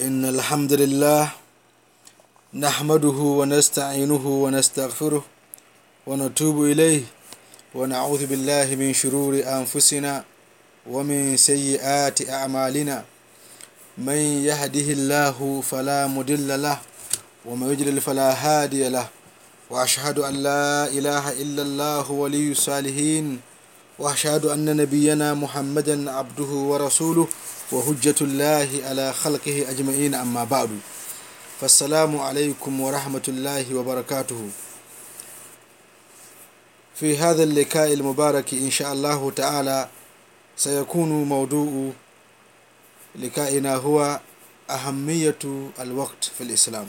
إن الحمد لله نحمده ونستعينه ونستغفره ونتوب إليه ونعوذ بالله من شرور أنفسنا ومن سيئات أعمالنا من يهده الله فلا مدل له ومن يجلل فلا هادي له وأشهد أن لا إله إلا الله ولي الصالحين وأشهد أن نبينا محمدا عبده ورسوله وهجة الله على خلقه أجمعين أما بعد فالسلام عليكم ورحمة الله وبركاته في هذا اللقاء المبارك إن شاء الله تعالى سيكون موضوع لقائنا هو أهمية الوقت في الإسلام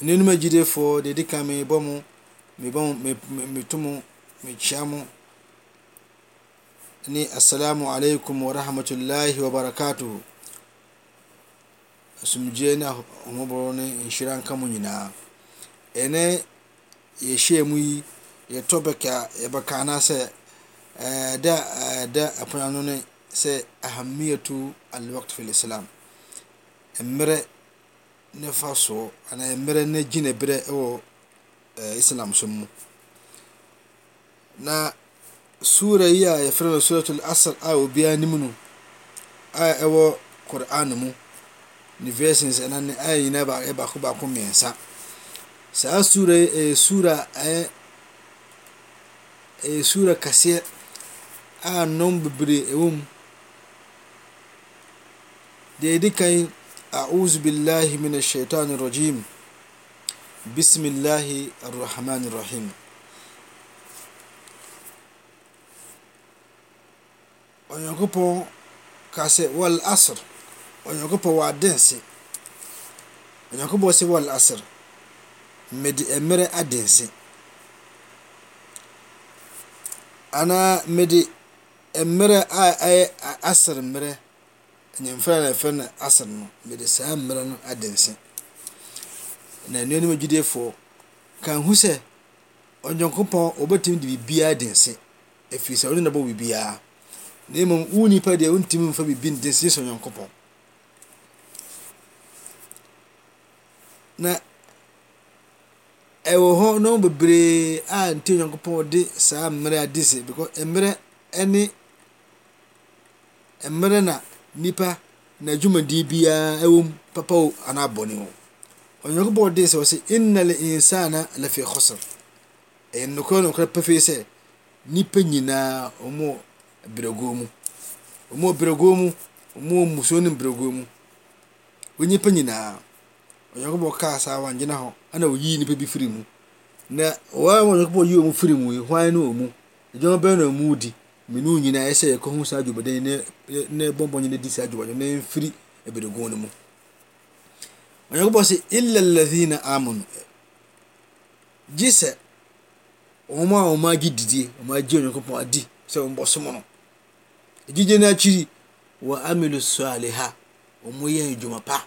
Anuanom agyidifoɔ, deɛ ɛdi kan mebɔ mo, mebɔ mo, me, me, meto mo, mekyia mo ne assalamu alaikum wa rahmatullahi wa barakatuhu. Asomdwoeɛ ne ahomɔborɔ ne nhyira nka mo nyinaa. Ɛnɛ yɛhyia mu yi, yɛ topic a yɛbɛka anaasɛ ɛɛ da ɛɛ da ɛpono ano ne sɛ ahamiyatu alwaqt fil islam mmerɛ ne fa soɔ anaa mmerɛ ne gyina berɛ wɔ Islam som mu na suura yi a yɛfrɛ no suratul asr a obiara nim no a ɛwɔ Qur'an mu ne verses ɛna ne ayɛ nyinaa ba ɛyɛ baako baako mmiɛnsa saa suura yi ɛyɛ suura ɛyɛ ɛyɛ suura kaseɛ a nnɔm bebree ɛwɔ mu Deɛ ɛdi kan, A'uuzu billahi mina shaitaani rajiim. Bismillahi arrahmaani rahiim. Onyankopɔn ka sɛ wal asr. Onyankopɔn w'adansi. Onyankopɔn sɛ wal asr. Mede mmerɛ adansi. Anaa mede mmerɛ a ɛyɛ asr mmerɛ Nyimfa na yɛfrɛ no asɛm no, mede saa mberɛ no adi nse. Na anuanom agyidefo kan hu sɛ Onyankopɔn wɔbɛtumi de biribiara adi nse, ɛfiri sɛ ɔno na bɔ biribiara. Na mmom wo nipa deɛ wontumi mfa biribi ndi nse sɛ Onyankopɔn. Na ɛwɔ hɔ no bebree a nti Onyankopɔn de saa mmerɛ adi nse because mmerɛ ne mmerɛ na nipa n'adwumadie biara wɔ mu papa o anaa bɔne o. Onyankopɔn den sɛ ɔse inna le insana lefi khusr. Ɛyɛ nokorɛ nokorɛ pefee sɛ nipa nyinaa ɔmo berɛguo mu. Ɔmo berɛguo mu, ɔmo musuo ne berɛguo mu. Wɔ nipa nyinaa. Onyankopɔn kaa saa wangyina hɔ ɛna ɔyii nipa bi firi mu. Na wɔn a Onyankopɔn yi wɔn firi mu yi, hwan ne ɔmu? Adwuma bɛn na ɔmu di? Menu nyina ɛsɛ sɛ yɛkɔ ho saa dwumaden yi ne ne bɔ mmɔden de di saa dwuma no na mfiri eberegun no mu onyankopɔn se illa alladhina amanu gye sɛ wɔn a wɔn agye didie wɔn agye onyankopɔn adi sɛ wɔn bɔ som no gyigye no akyiri wɔ amilu sɔaliha wɔn yɛ adwuma pa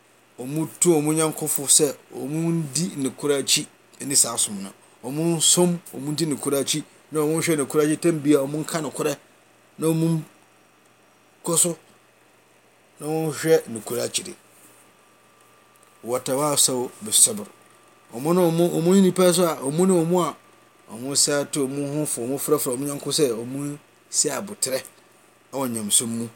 wɔto wɔn yɔnkofo sɛ wɔndi nokorɛ akyi ne saa som no. Wɔnsom, wɔdi nokorɛ akyi na wɔnhwɛ nokorɛ akyi tɛm bia wɔnka nokorɛ na wɔn kɔ so na wɔnhwɛ nokorɛ akyiri. Wɔtawasɛw bɛsɛbr. Wɔn na wɔn wɔn nipa nso a wɔn ne wɔn a wɔn sa to wɔn ho fo wɔn frɛfrɛ wɔn yɔnko sɛ wɔn si abotrɛ wɔ nyamsom mu.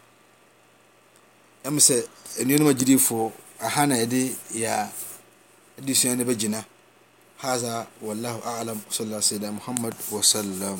na mmom sɛ anuanom agyidifoɔ, aha na yɛde yɛn adesua no bɛgyina. Haza wallahu a'lam sallallahu alaihi wa sallam Muhammad wa sallam.